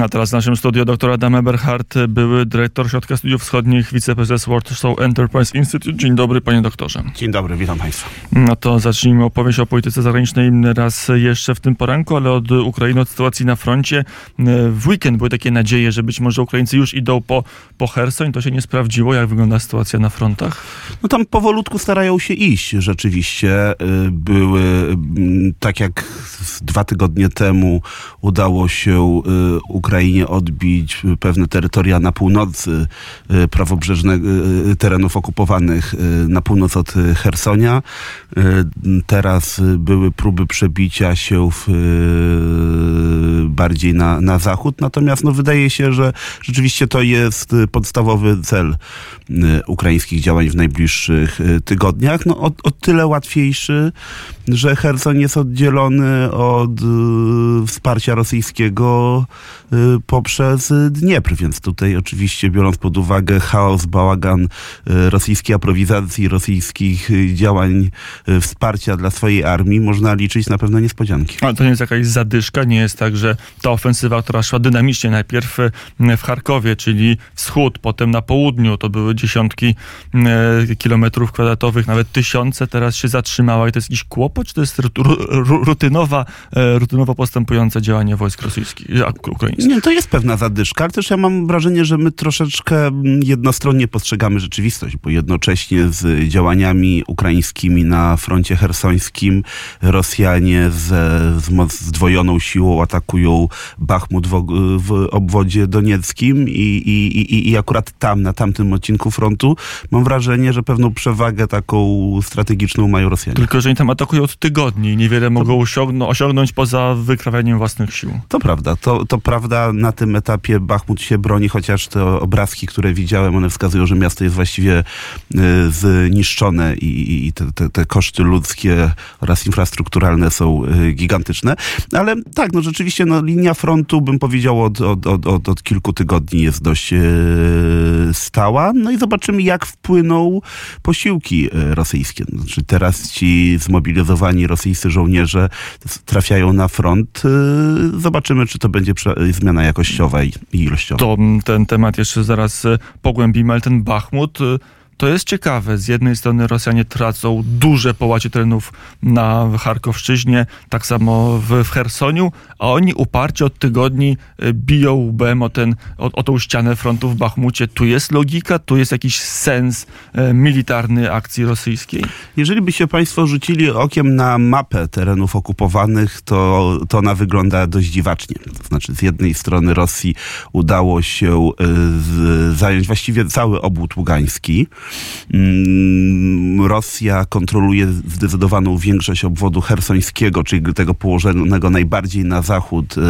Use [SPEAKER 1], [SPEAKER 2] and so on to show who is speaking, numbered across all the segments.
[SPEAKER 1] A teraz w naszym studiu dr Adam Eberhardt, były dyrektor Środka Studiów Wschodnich, wiceprezes Warsaw Enterprise Institute. Dzień dobry, panie doktorze.
[SPEAKER 2] Dzień dobry, witam państwa.
[SPEAKER 1] No to zacznijmy opowieść o polityce zagranicznej raz jeszcze w tym poranku, ale od Ukrainy, od sytuacji na froncie. W weekend były takie nadzieje, że być może Ukraińcy już idą po, po Hersoń. To się nie sprawdziło. Jak wygląda sytuacja na frontach?
[SPEAKER 2] No tam powolutku starają się iść rzeczywiście. Y, były, mm, tak jak dwa tygodnie temu udało się y, Ukrainie odbić pewne terytoria na północy y, prawobrzeżnych y, terenów okupowanych y, na północ od Hersonia. Teraz były próby przebicia się w, bardziej na, na zachód, natomiast no, wydaje się, że rzeczywiście to jest podstawowy cel ukraińskich działań w najbliższych tygodniach. No, o, o tyle łatwiejszy, że Herson jest oddzielony od wsparcia rosyjskiego poprzez Dniepr, więc tutaj oczywiście biorąc pod uwagę chaos, bałagan rosyjskiej aprowizacji, rosyjskich działań wsparcia dla swojej armii, można liczyć na pewne niespodzianki.
[SPEAKER 1] Ale to nie jest jakaś zadyszka, nie jest tak, że ta ofensywa, która szła dynamicznie najpierw w Charkowie, czyli wschód, potem na południu, to były dziesiątki kilometrów kwadratowych, nawet tysiące, teraz się zatrzymała i to jest jakiś kłopot, czy to jest rutynowa, rutynowo postępujące działanie wojsk rosyjskich, ukraińskich?
[SPEAKER 2] Nie, to jest pewna zadyszka, ale też ja mam wrażenie, że my troszeczkę jednostronnie postrzegamy rzeczywistość, bo jednocześnie z działaniami ukraińskimi na froncie hersońskim Rosjanie ze zdwojoną siłą atakują Bachmut w, w obwodzie donieckim i, i, i, i akurat tam, na tamtym odcinku frontu mam wrażenie, że pewną przewagę taką strategiczną mają Rosjanie.
[SPEAKER 1] Tylko, że oni tam atakują od tygodni i niewiele mogą osiągnąć, osiągnąć poza wykrawianiem własnych sił.
[SPEAKER 2] To prawda, to, to prawda. Na tym etapie Bachmut się broni, chociaż te obrazki, które widziałem, one wskazują, że miasto jest właściwie y, zniszczone i, i te, te, te, koszty ludzkie oraz infrastrukturalne są y, gigantyczne. Ale tak, no rzeczywiście no, linia frontu, bym powiedział, od, od, od, od kilku tygodni jest dość y, stała. No i zobaczymy, jak wpłyną posiłki rosyjskie. Znaczy teraz ci zmobilizowani rosyjscy żołnierze trafiają na front. Zobaczymy, czy to będzie zmiana jakościowa i ilościowa.
[SPEAKER 1] To ten temat jeszcze zaraz pogłębimy, ale ten Bachmut to jest ciekawe. Z jednej strony Rosjanie tracą duże połacie terenów na Charkowszczyźnie, tak samo w, w Chersoniu, a oni uparcie od tygodni e, biją łbem o, ten, o, o tą ścianę frontu w Bachmucie. Tu jest logika, tu jest jakiś sens e, militarny akcji rosyjskiej?
[SPEAKER 2] Jeżeli by się Państwo rzucili okiem na mapę terenów okupowanych, to, to ona wygląda dość dziwacznie. To znaczy z jednej strony Rosji udało się e, z, zająć właściwie cały obwód ługański, Rosja kontroluje zdecydowaną większość obwodu hersońskiego, czyli tego położonego najbardziej na zachód, y,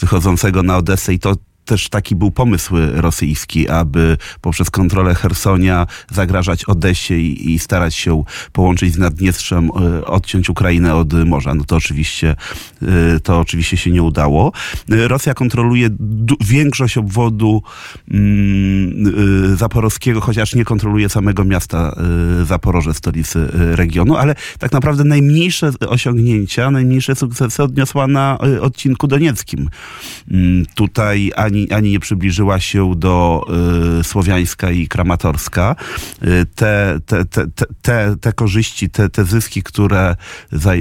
[SPEAKER 2] wychodzącego na Odessę i to też taki był pomysł rosyjski, aby poprzez kontrolę Hersonia zagrażać Odesie i, i starać się połączyć z Naddniestrzem, e, odciąć Ukrainę od morza. No to oczywiście, e, to oczywiście się nie udało. E, Rosja kontroluje większość obwodu mm, zaporowskiego, chociaż nie kontroluje samego miasta Zaporoże, stolicy regionu, ale tak naprawdę najmniejsze osiągnięcia, najmniejsze sukcesy odniosła na odcinku donieckim. Mm, tutaj ani ani, nie przybliżyła się do y, Słowiańska i Kramatorska. Y, te, te, te, te, te korzyści, te, te zyski, które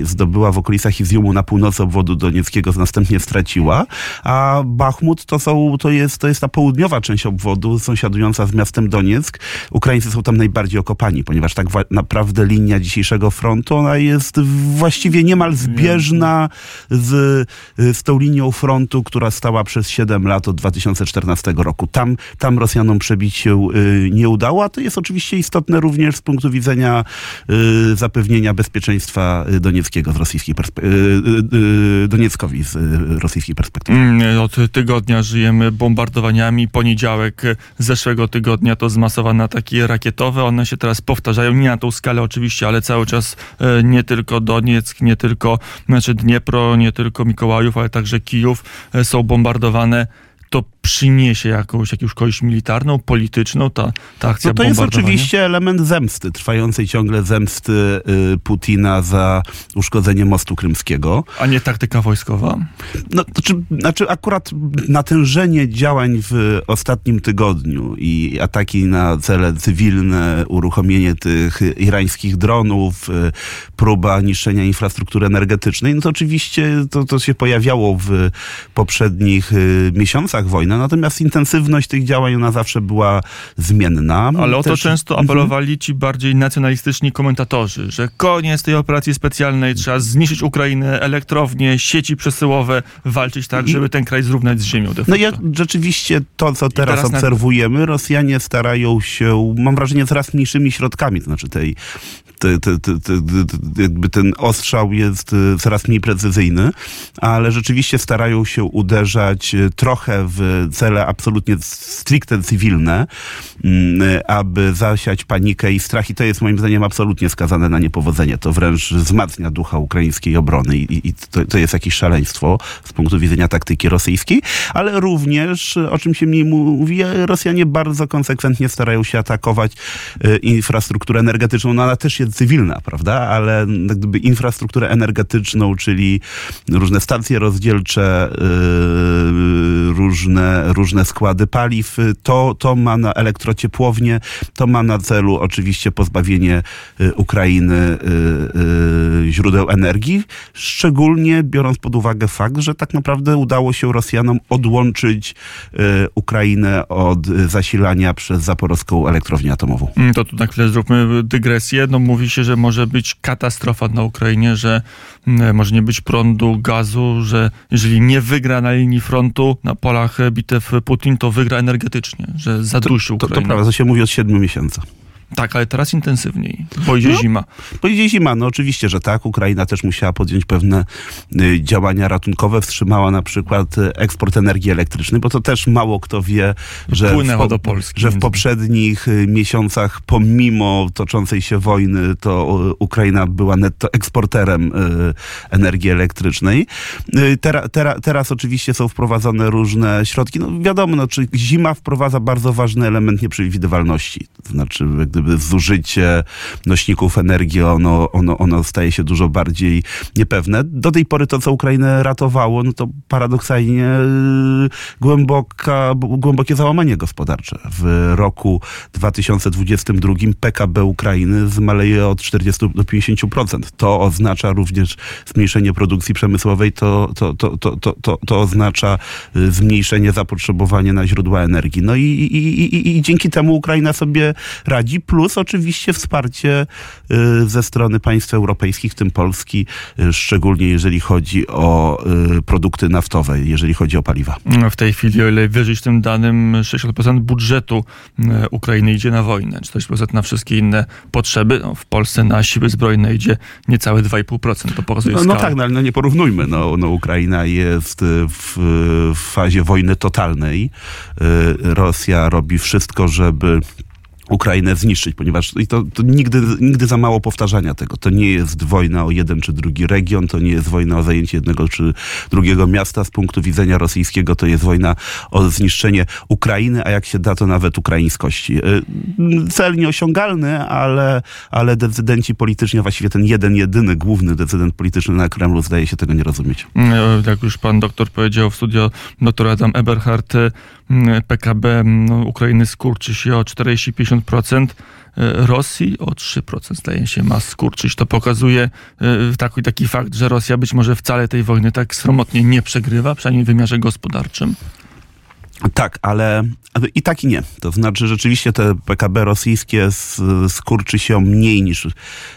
[SPEAKER 2] zdobyła w okolicach Iziumu na północy obwodu donieckiego, następnie straciła, a Bachmut to, są, to, jest, to jest ta południowa część obwodu, sąsiadująca z miastem Donieck. Ukraińcy są tam najbardziej okopani, ponieważ tak naprawdę linia dzisiejszego frontu, ona jest właściwie niemal zbieżna z, z tą linią frontu, która stała przez 7 lat od 2014 roku. Tam, tam Rosjanom przebić się y, nie udało, a to jest oczywiście istotne również z punktu widzenia y, zapewnienia bezpieczeństwa Donieckiego z rosyjskiej y, Donieckowi z rosyjskiej perspektywy.
[SPEAKER 1] Mm, od tygodnia żyjemy bombardowaniami. Poniedziałek zeszłego tygodnia to zmasowane ataki rakietowe. One się teraz powtarzają, nie na tą skalę oczywiście, ale cały czas nie tylko Donieck, nie tylko znaczy Dniepro, nie tylko Mikołajów, ale także Kijów są bombardowane to przyniesie jakąś, jakąś korzyść militarną, polityczną, ta, ta akcja
[SPEAKER 2] No to jest oczywiście element zemsty, trwającej ciągle zemsty y, Putina za uszkodzenie mostu krymskiego.
[SPEAKER 1] A nie taktyka wojskowa?
[SPEAKER 2] No, to czy, znaczy akurat natężenie działań w ostatnim tygodniu i ataki na cele cywilne, uruchomienie tych irańskich dronów, y, próba niszczenia infrastruktury energetycznej, no to oczywiście to, to się pojawiało w poprzednich y, miesiącach wojny, natomiast intensywność tych działań ona zawsze była zmienna.
[SPEAKER 1] Ale o to
[SPEAKER 2] Też-
[SPEAKER 1] często
[SPEAKER 2] Mhm.
[SPEAKER 1] apelowali ci bardziej nacjonalistyczni komentatorzy, że koniec tej operacji specjalnej, trzeba zniszczyć Ukrainę, elektrownie, sieci przesyłowe, walczyć tak, żeby ten kraj zrównać z ziemią.
[SPEAKER 2] No ja rzeczywiście to, co teraz,
[SPEAKER 1] teraz na-
[SPEAKER 2] obserwujemy, Rosjanie starają się, mam wrażenie, coraz mniejszymi środkami, to znaczy tej, te, te, te, te, te, jakby ten ostrzał jest e, coraz mniej precyzyjny, ale rzeczywiście starają się uderzać e, trochę w cele absolutnie stricte cywilne, mm, aby zasiać panikę i strach i to jest moim zdaniem absolutnie skazane na niepowodzenie. To wręcz wzmacnia ducha ukraińskiej obrony i, i to, to jest jakieś szaleństwo z punktu widzenia taktyki rosyjskiej, ale również, o czym się mniej mówi, Rosjanie bardzo konsekwentnie starają się atakować e, infrastrukturę energetyczną. No ona też jest cywilna, prawda? Ale jak gdyby infrastrukturę energetyczną, czyli różne stacje rozdzielcze, e, różne, różne składy paliw, e, to, to ma na elektrociepłownie, to ma na celu oczywiście pozbawienie e, Ukrainy e, e, źródeł energii, szczególnie biorąc pod uwagę fakt, że tak naprawdę udało się Rosjanom odłączyć e, Ukrainę od e, zasilania przez zaporowską elektrownię atomową.
[SPEAKER 1] Mm, To tu na chwilę zróbmy dygresję. No mówi się, że może być katastrofa na Ukrainie, że mm, może nie być prądu, gazu, że jeżeli nie wygra na linii frontu, na polach bitew Putin, to wygra energetycznie, że zadusi
[SPEAKER 2] To, to
[SPEAKER 1] Ukrainę.
[SPEAKER 2] prawda, to się mówi od siedmiu miesięcy.
[SPEAKER 1] Tak, ale teraz intensywniej, bo idzie
[SPEAKER 2] No.
[SPEAKER 1] zima.
[SPEAKER 2] Pojedzie zima, no oczywiście, że tak. Ukraina też musiała podjąć pewne y, działania ratunkowe. Wstrzymała na przykład y, eksport energii elektrycznej, bo to też mało kto wie, że, w,
[SPEAKER 1] do Polski
[SPEAKER 2] że w poprzednich y, miesiącach, pomimo toczącej się wojny, to y, Ukraina była netto eksporterem energii elektrycznej. Tera, tera, teraz oczywiście są wprowadzone różne środki. No wiadomo, no, czy zima wprowadza bardzo ważny element nieprzewidywalności. To znaczy, gdyby zużycie nośników energii, ono, ono, ono staje się dużo bardziej niepewne. Do tej pory to, co Ukrainę ratowało, no to paradoksalnie y, głęboka, głębokie załamanie gospodarcze. W roku 2022 PKB Ukrainy zmaleje od 40 do 50%. To oznacza również zmniejszenie produkcji przemysłowej, to, to, to, to, to, to, to oznacza y, zmniejszenie zapotrzebowania na źródła energii. No i, i, i, i dzięki temu Ukraina sobie radzi, plus oczywiście wsparcie y, ze strony państw europejskich, w tym Polski, y, szczególnie jeżeli chodzi o y, produkty naftowe, jeżeli chodzi o paliwa.
[SPEAKER 1] W tej chwili, o ile wierzyć tym danym, 60% budżetu Ukrainy idzie na wojnę, 40% na wszystkie inne potrzeby. No, w Polsce na siły zbrojne idzie niecałe 2,5%. To pokazuje
[SPEAKER 2] No, no tak, no, ale no nie porównujmy. No, no Ukraina jest w, w fazie wojny totalnej. Rosja robi wszystko, żeby Ukrainę zniszczyć, ponieważ i to, to nigdy, nigdy za mało powtarzania tego. To nie jest wojna o jeden czy drugi region, to nie jest wojna o zajęcie jednego czy drugiego miasta. Z punktu widzenia rosyjskiego to jest wojna o zniszczenie Ukrainy, a jak się da, to nawet ukraińskości. Y, Cel nieosiągalny, ale, ale decydenci polityczni, właściwie ten jeden, jedyny, główny decydent polityczny na Kremlu zdaje się tego nie rozumieć.
[SPEAKER 1] E, Jak już pan doktor powiedział w studio, doktor Adam Eberhard, e, m, PKB no, Ukrainy skurczy się o 40-50%, e, Rosji o 3% zdaje się ma skurczyć. To pokazuje e, taki, taki fakt, że Rosja być może wcale tej wojny tak sromotnie nie przegrywa, przynajmniej w wymiarze gospodarczym.
[SPEAKER 2] Tak, ale i tak i nie. To znaczy rzeczywiście te PKB rosyjskie skurczy się mniej niż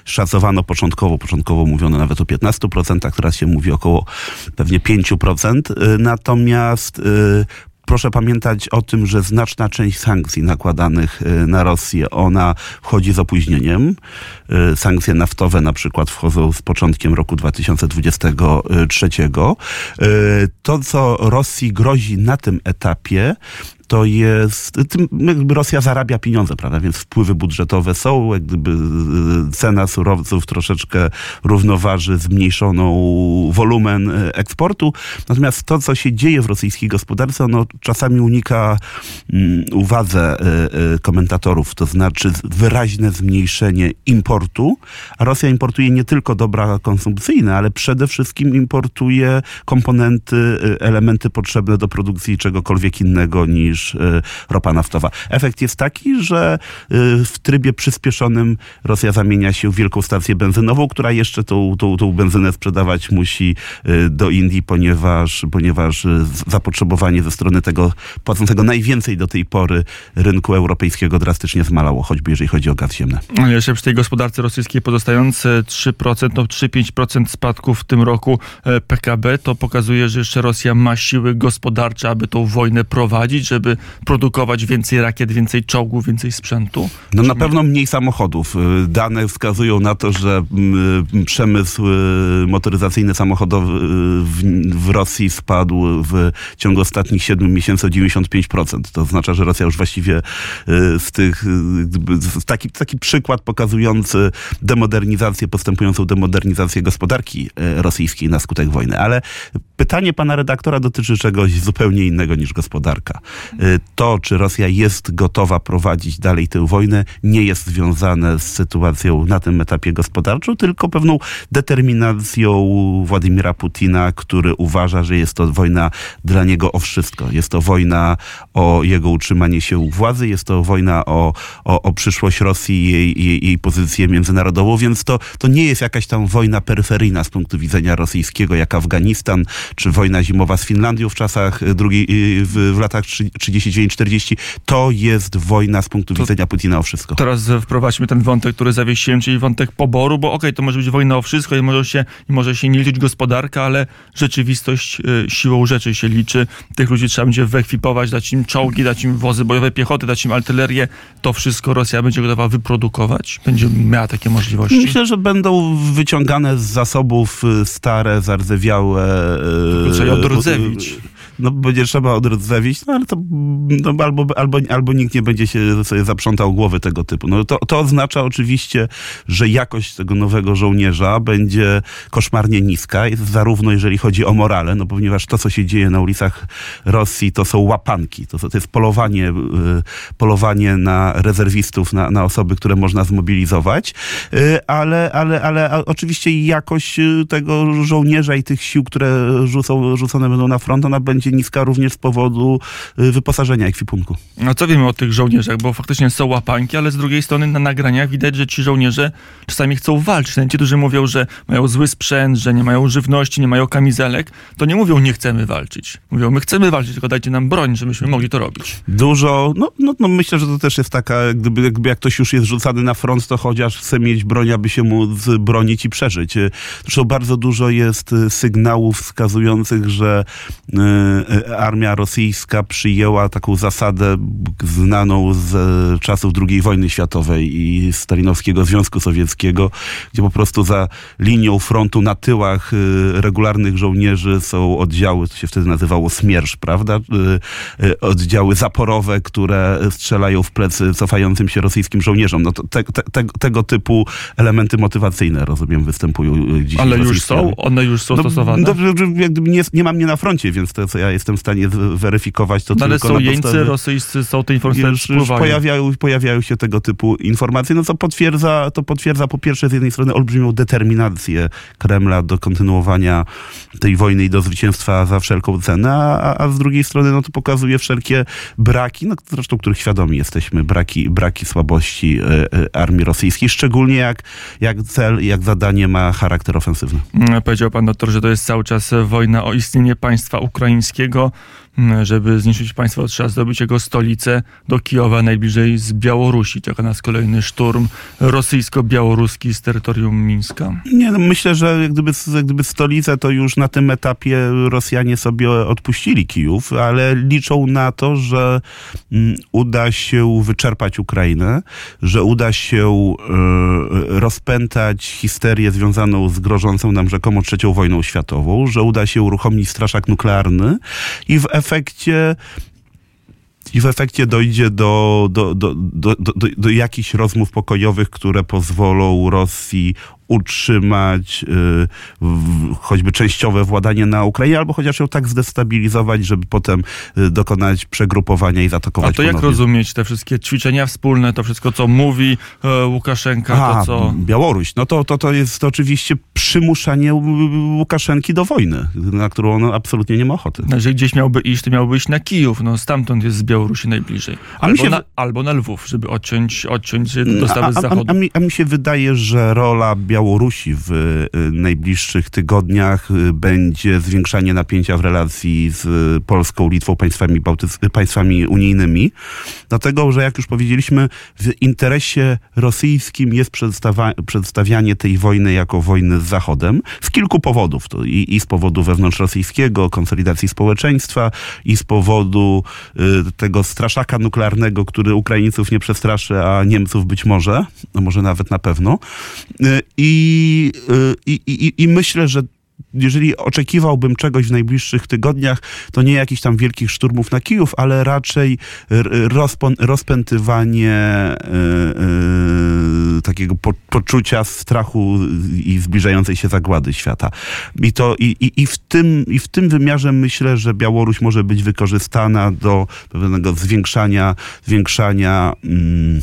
[SPEAKER 2] szacowano początkowo. Początkowo mówiono nawet o 15%, teraz się mówi około pewnie 5%. Y, Natomiast proszę pamiętać o tym, że znaczna część sankcji nakładanych y, na Rosję, ona wchodzi z opóźnieniem. Y, Sankcje naftowe na przykład wchodzą z początkiem roku 2023. Y, To, co Rosji grozi na tym etapie, to jest, Rosja zarabia pieniądze, prawda, więc wpływy budżetowe są, jak gdyby y, cena surowców troszeczkę równoważy zmniejszoną wolumen y, eksportu, natomiast to, co się dzieje w rosyjskiej gospodarce, ono czasami unika um, uwadze y, komentatorów, to znaczy wyraźne zmniejszenie importu, a Rosja importuje nie tylko dobra konsumpcyjne, ale przede wszystkim importuje komponenty, elementy potrzebne do produkcji czegokolwiek innego niż ropa naftowa. Efekt jest taki, że y, w trybie przyspieszonym Rosja zamienia się w wielką stację benzynową, która jeszcze tą, tą, tą benzynę sprzedawać musi y, do Indii, ponieważ, ponieważ y, zapotrzebowanie ze strony tego płacącego najwięcej do tej pory rynku europejskiego drastycznie zmalało, choćby jeżeli chodzi o gaz ziemny.
[SPEAKER 1] Jeszcze przy tej gospodarce rosyjskiej pozostające 3%, no 3-5% spadku w tym roku e, PKB, to pokazuje, że jeszcze Rosja ma siły gospodarcze, aby tą wojnę prowadzić, żeby produkować więcej rakiet, więcej czołgów, więcej sprzętu?
[SPEAKER 2] No na pewno mniej samochodów. Y, dane wskazują na to, że y, przemysł y, motoryzacyjny samochodowy w, w Rosji spadł w ciągu ostatnich 7 miesięcy o 95%. To oznacza, że Rosja już właściwie z tych, taki, taki przykład pokazujący demodernizację, postępującą demodernizację gospodarki rosyjskiej na skutek wojny. Ale pytanie pana redaktora dotyczy czegoś zupełnie innego niż gospodarka. To, czy Rosja jest gotowa prowadzić dalej tę wojnę, nie jest związane z sytuacją na tym etapie gospodarczym, tylko pewną determinacją Władimira Putina, który uważa, że jest to wojna dla niego o wszystko. Jest to wojna o jego utrzymanie się u władzy, jest to wojna o, o, o przyszłość Rosji i jej, jej, jej pozycję międzynarodową, więc to, to nie jest jakaś tam wojna peryferyjna z punktu widzenia rosyjskiego, jak Afganistan, czy wojna zimowa z Finlandią w czasach drugiej, w, w latach 39-40. To jest wojna z punktu to widzenia Putina o wszystko.
[SPEAKER 1] Teraz wprowadźmy ten wątek, który zawiesiłem, czyli wątek poboru, bo okej, okay, to może być wojna o wszystko i może się, i może się nie liczyć gospodarka, ale rzeczywistość y, siłą rzeczy się liczy. Tych ludzi trzeba będzie wyekwipować, dać im czołgi, dać im wozy bojowe piechoty, dać im artylerię. To wszystko Rosja będzie gotowa wyprodukować? Będzie miała takie możliwości?
[SPEAKER 2] Myślę, że będą wyciągane z zasobów y, stare, zardzewiałe...
[SPEAKER 1] Tylko trzeba je odrodzewić
[SPEAKER 2] no będzie trzeba odrodzewić, no ale to no, albo, albo, albo nikt nie będzie się sobie zaprzątał głowy tego typu. No to, to oznacza oczywiście, że jakość tego nowego żołnierza będzie koszmarnie niska, zarówno jeżeli chodzi o morale, no ponieważ to, co się dzieje na ulicach Rosji, to są łapanki, to, to jest polowanie, y, polowanie na rezerwistów, na, na osoby, które można zmobilizować, y, ale, ale, ale oczywiście jakość y, tego żołnierza i tych sił, które rzucą, rzucone będą na front, ona będzie będzie niska również z powodu y, wyposażenia ekwipunku.
[SPEAKER 1] A co wiemy o tych żołnierzach? Bo faktycznie są łapanki, ale z drugiej strony na nagraniach widać, że ci żołnierze czasami chcą walczyć. Ci, którzy mówią, że mają zły sprzęt, że nie mają żywności, nie mają kamizelek, to nie mówią, nie chcemy walczyć. Mówią, my chcemy walczyć, tylko dajcie nam broń, żebyśmy mogli to robić.
[SPEAKER 2] Dużo, no, no, no myślę, że to też jest taka, gdyby, jakby jak ktoś już jest rzucany na front, to chociaż chce mieć broń, aby się mu bronić i przeżyć. Zresztą bardzo dużo jest y, sygnałów wskazujących, że y, E, armia rosyjska przyjęła taką zasadę znaną z czasów II wojny światowej i stalinowskiego Związku Sowieckiego, gdzie po prostu za linią frontu na tyłach e, regularnych żołnierzy są oddziały, to się wtedy nazywało smiersz, prawda? E, oddziały zaporowe, które strzelają w plecy cofającym się rosyjskim żołnierzom. No to te, te, tego typu elementy motywacyjne, rozumiem, występują dziś.
[SPEAKER 1] Ale już są? One już są no, stosowane? No,
[SPEAKER 2] nie, nie ma mnie na froncie, więc to, co ja jestem w stanie weryfikować to no,
[SPEAKER 1] Ale są jeńcy rosyjscy, są te informacje już, już
[SPEAKER 2] pojawiają, pojawiają się tego typu informacje, no co potwierdza, to potwierdza po pierwsze z jednej strony olbrzymią determinację Kremla do kontynuowania tej wojny i do zwycięstwa za wszelką cenę, a, a z drugiej strony no to pokazuje wszelkie braki, no zresztą których świadomi jesteśmy, braki, braki słabości e, e, armii rosyjskiej, szczególnie jak, jak cel, jak zadanie ma charakter ofensywny.
[SPEAKER 1] Mm, powiedział pan doktor, że to jest cały czas wojna o istnienie państwa ukraińskiego. Mm, żeby zniszczyć państwo, trzeba zdobyć jego stolicę do Kijowa, najbliżej z Białorusi. Czeka nas kolejny szturm rosyjsko-białoruski z terytorium Mińska.
[SPEAKER 2] Nie, no myślę, że jak gdyby, jak gdyby stolicę to już na tym etapie Rosjanie sobie odpuścili Kijów, ale liczą na to, że mm, uda się wyczerpać Ukrainę, że uda się y, rozpętać histerię związaną z grożącą nam rzekomo trzecią wojną światową, że uda się uruchomić straszak nuklearny i w efekcie i w efekcie dojdzie do, do, do, do, jakichś rozmów pokojowych, które pozwolą Rosji utrzymać y, choćby częściowe władanie na Ukrainie, albo chociaż ją tak zdestabilizować, żeby potem y, dokonać przegrupowania i zaatakować
[SPEAKER 1] A to
[SPEAKER 2] ponownie.
[SPEAKER 1] jak rozumieć te wszystkie ćwiczenia wspólne, to wszystko, co mówi e, Łukaszenka,
[SPEAKER 2] A,
[SPEAKER 1] to co...
[SPEAKER 2] Białoruś. No to, to, to jest oczywiście przymuszanie Łukaszenki do wojny, na którą on absolutnie nie ma ochoty.
[SPEAKER 1] No, Jeżeli gdzieś miałby iść, to miałby iść na Kijów, no stamtąd jest z Białorusi najbliżej.
[SPEAKER 2] A
[SPEAKER 1] Albo,
[SPEAKER 2] się
[SPEAKER 1] na, albo na Lwów, żeby odciąć, odciąć dostawy z
[SPEAKER 2] a, a,
[SPEAKER 1] zachodu.
[SPEAKER 2] a, mi, a mi się wydaje, że rola Białorusi w y, najbliższych tygodniach y, będzie zwiększanie napięcia w relacji z Polską, Litwą, państwami, państwami unijnymi. Dlatego, że jak już powiedzieliśmy, w interesie rosyjskim jest przedstawa- przedstawianie tej wojny jako wojny z Zachodem z kilku powodów. To i, I z powodu wewnątrzrosyjskiego, konsolidacji społeczeństwa, i z powodu y, tego straszaka nuklearnego, który Ukraińców nie przestraszy, a Niemców być może, no może nawet na pewno. Y, I, y, i, i, I myślę, że jeżeli oczekiwałbym czegoś w najbliższych tygodniach, to nie jakichś tam wielkich szturmów na Kijów, ale raczej rozpętywanie y, y, takiego po- poczucia strachu i zbliżającej się zagłady świata. I, to, i, i, i, w tym, I w tym wymiarze myślę, że Białoruś może być wykorzystana do pewnego zwiększania, zwiększania mm,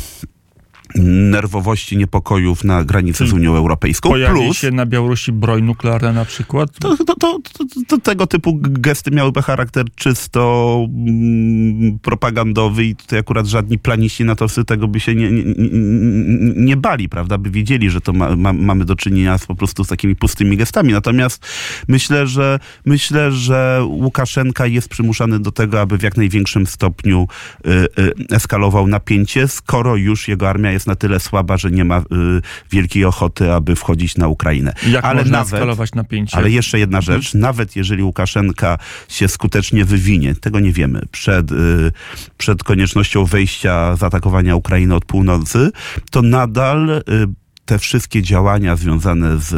[SPEAKER 2] nerwowości, niepokojów na granicy z Unią Europejską.
[SPEAKER 1] Pojawi
[SPEAKER 2] Plus,
[SPEAKER 1] się na Białorusi broń nuklearna na przykład?
[SPEAKER 2] to, to, to, to, tego typu gesty miałyby charakter czysto mm, propagandowy i tutaj akurat żadni planiści natowscy tego by się nie, nie, nie, nie bali, prawda? By wiedzieli, że to ma, ma, mamy do czynienia z, po prostu z takimi pustymi gestami. Natomiast myślę, że myślę, że Łukaszenka jest przymuszany do tego, aby w jak największym stopniu y, y, eskalował napięcie, skoro już jego armia jest na tyle słaba, że nie ma y, wielkiej ochoty, aby wchodzić na Ukrainę.
[SPEAKER 1] Jak
[SPEAKER 2] Ale
[SPEAKER 1] można
[SPEAKER 2] nawet,
[SPEAKER 1] skalować napięcie?
[SPEAKER 2] ale jeszcze jedna rzecz, nawet jeżeli Łukaszenka się skutecznie wywinie, tego nie wiemy, przed, y, przed koniecznością wejścia, zaatakowania Ukrainy od północy, to nadal y, te wszystkie działania związane z,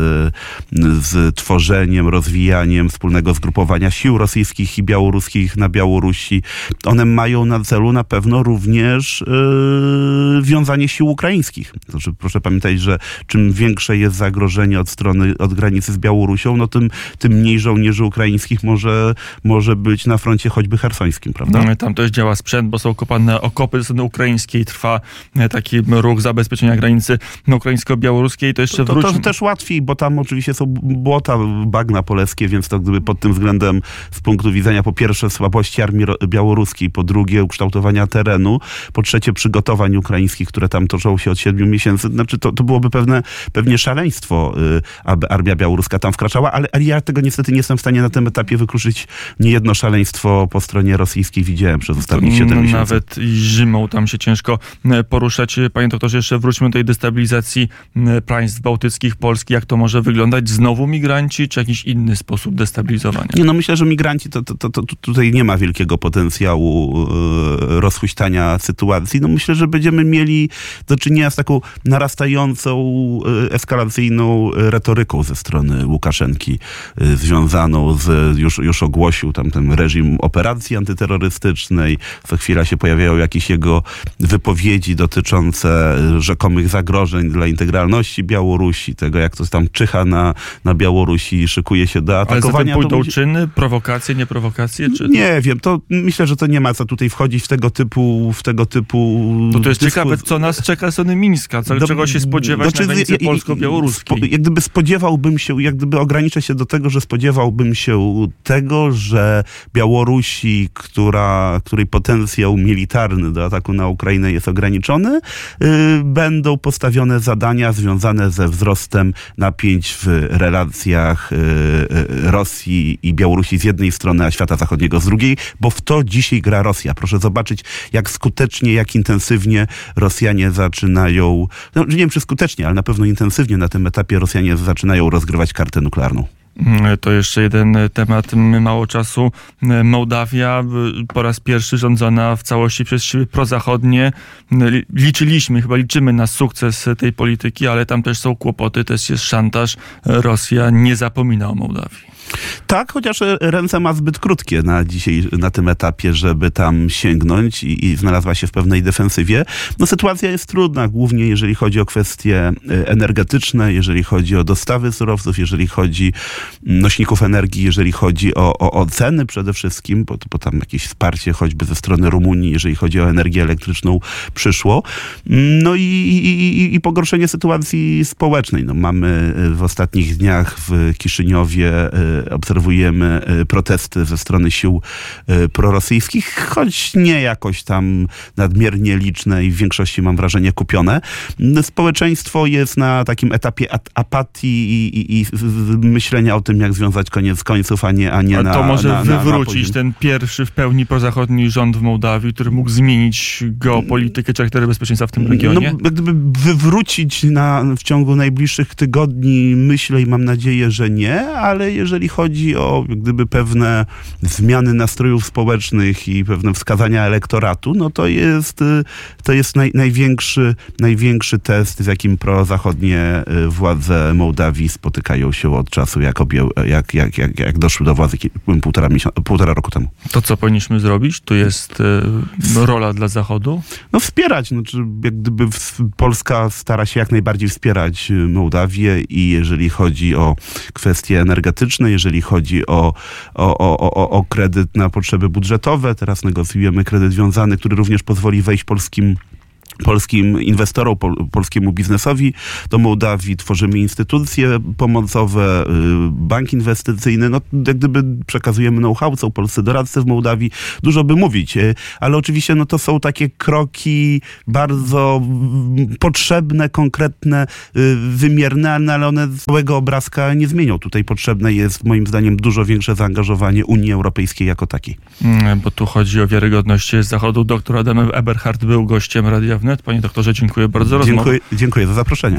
[SPEAKER 2] z tworzeniem, rozwijaniem wspólnego zgrupowania sił rosyjskich i białoruskich na Białorusi, one mają na celu na pewno również yy, wiązanie sił ukraińskich. Znaczy, proszę pamiętać, że czym większe jest zagrożenie od strony, od granicy z Białorusią, no tym, tym mniej żołnierzy ukraińskich może, może być na froncie choćby hersońskim, prawda?
[SPEAKER 1] No, Tam też działa sprzęt, bo są kopane okopy ze strony ukraińskiej. Trwa e, taki ruch zabezpieczenia granicy ukraińsko-białoruskiej. To jeszcze
[SPEAKER 2] To, to,
[SPEAKER 1] wróćmy.
[SPEAKER 2] to też łatwiej, bo tam oczywiście są błota, bagna polskie, więc to gdyby pod tym względem z punktu widzenia po pierwsze słabości armii białoruskiej, po drugie ukształtowania terenu, po trzecie przygotowań ukraińskich, które tam toczą się od siedmiu miesięcy, znaczy to, to byłoby pewne, pewnie szaleństwo, y, aby armia białoruska tam wkraczała, ale, ale ja tego niestety nie jestem w stanie na tym etapie wykluczyć niejedno szaleństwo po stronie rosyjskiej widziałem przez ostatnich siedem
[SPEAKER 1] No,
[SPEAKER 2] miesięcy.
[SPEAKER 1] Nawet zimą tam się ciężko e, poruszać. Panie doktorze, jeszcze wróćmy do tej destabilizacji państw bałtyckich, Polski. Jak to może wyglądać? Znowu migranci, czy jakiś inny sposób destabilizowania?
[SPEAKER 2] Nie, no myślę, że migranci to, to, to, to tutaj nie ma wielkiego potencjału e, rozhuśtania sytuacji. No myślę, że będziemy mieli do czynienia z taką narastającą, e, eskalacyjną retoryką ze strony Łukaszenki, e, związaną z, już, już ogłosił tam ten reżim operacji antyterrorystycznej. Co chwila się pojawiają jakieś jego wypowiedzi dotyczące rzekomych zagrożeń dla integralności Białorusi, tego jak to tam czyha na, na Białorusi i szykuje się do
[SPEAKER 1] Ale
[SPEAKER 2] atakowania. to
[SPEAKER 1] pójdą
[SPEAKER 2] będzie-
[SPEAKER 1] czyny, prowokacje, nieprowokacje? Czy...
[SPEAKER 2] nie wiem, to myślę, że to nie ma co tutaj wchodzić w tego typu w tego typu
[SPEAKER 1] No to jest
[SPEAKER 2] dyskus-
[SPEAKER 1] ciekawe, co nas czeka z strony Mińska, co,
[SPEAKER 2] Do-
[SPEAKER 1] czego się spodziewać
[SPEAKER 2] znaczy,
[SPEAKER 1] na granicy polsko-białoruskiej.
[SPEAKER 2] spo- Jak gdyby spodziewałbym się, jak gdyby ograniczę się do tego, że spodziewałbym się tego, że Białorusi, która, której potencjał militarny do ataku na Ukrainę jest ograniczony, y, będą postawione zadania związane ze wzrostem napięć w relacjach y, y, Rosji i Białorusi z jednej strony, a świata zachodniego z drugiej, bo w to dzisiaj gra Rosja. Proszę zobaczyć, jak skutecznie, jak intensywnie Rosjanie zaczynają, no nie wiem czy skutecznie, ale na pewno intensywnie na tym etapie Rosjanie zaczynają rozgrywać kartę nuklearną.
[SPEAKER 1] Mm, To jeszcze jeden temat, mało czasu. E, Mołdawia y, po raz pierwszy rządzona w całości przez siły prozachodnie. Li- Liczyliśmy, chyba liczymy na sukces tej polityki, ale tam też są kłopoty, też jest szantaż. Rosja nie zapomina o Mołdawii.
[SPEAKER 2] Tak, chociaż ręce ma zbyt krótkie na dzisiaj, na tym etapie, żeby tam sięgnąć i, i znalazła się w pewnej defensywie. No sytuacja jest trudna, głównie jeżeli chodzi o kwestie e, energetyczne, jeżeli chodzi o dostawy surowców, jeżeli chodzi mm, nośników energii, jeżeli chodzi o, o, o ceny przede wszystkim, bo, bo tam jakieś wsparcie choćby ze strony Rumunii, jeżeli chodzi o energię elektryczną przyszło. No i, i, i pogorszenie sytuacji społecznej. No mamy e, w ostatnich dniach w Kiszyniowie e, obserwujemy e, protesty ze strony sił e, prorosyjskich, choć nie jakoś tam nadmiernie liczne i w większości mam wrażenie kupione. Społeczeństwo jest na takim etapie apatii i, i, i myślenia o tym, jak związać koniec końców, a nie, a nie
[SPEAKER 1] Ale
[SPEAKER 2] na
[SPEAKER 1] to może
[SPEAKER 2] na,
[SPEAKER 1] wywrócić
[SPEAKER 2] na
[SPEAKER 1] ten pierwszy w pełni prozachodni rząd w Mołdawii, który mógł zmienić geopolitykę czy charaktery bezpieczeństwa w tym regionie?
[SPEAKER 2] No, gdyby wywrócić na, w ciągu najbliższych tygodni, myślę i mam nadzieję, że nie, ale jeżeli chodzi o gdyby pewne zmiany nastrojów społecznych i pewne wskazania elektoratu, no to jest, y, to jest naj, największy, największy test, w jakim prozachodnie y, władze Mołdawii spotykają się od czasu, jak, obie, jak, jak, jak, jak doszły do władzy półtora, półtora roku temu.
[SPEAKER 1] To co powinniśmy zrobić? Tu jest y, rola dla Zachodu?
[SPEAKER 2] No wspierać. Znaczy, jak gdyby Polska stara się jak najbardziej wspierać Mołdawię i jeżeli chodzi o kwestie energetyczne, jeżeli chodzi o, o, o, o, kredyt na potrzeby budżetowe. Teraz negocjujemy kredyt wiązany, który również pozwoli wejść polskim polskim inwestorom, pol, polskiemu biznesowi do Mołdawii. Tworzymy instytucje pomocowe, y, bank inwestycyjny. No, jak gdyby przekazujemy know-how, są polscy doradcy w Mołdawii. Dużo by mówić, y, ale oczywiście no, to są takie kroki bardzo potrzebne, konkretne, y, wymierne, no, ale one całego obrazka nie zmienią. Tutaj potrzebne jest moim zdaniem dużo większe zaangażowanie Unii Europejskiej jako takiej.
[SPEAKER 1] Mm, bo tu chodzi o wiarygodność Zachodu. Doktor Adam Eberhard był gościem Radia Wnet. Panie doktorze, dziękuję bardzo
[SPEAKER 2] dziękuję, Dziękuję za zaproszenie.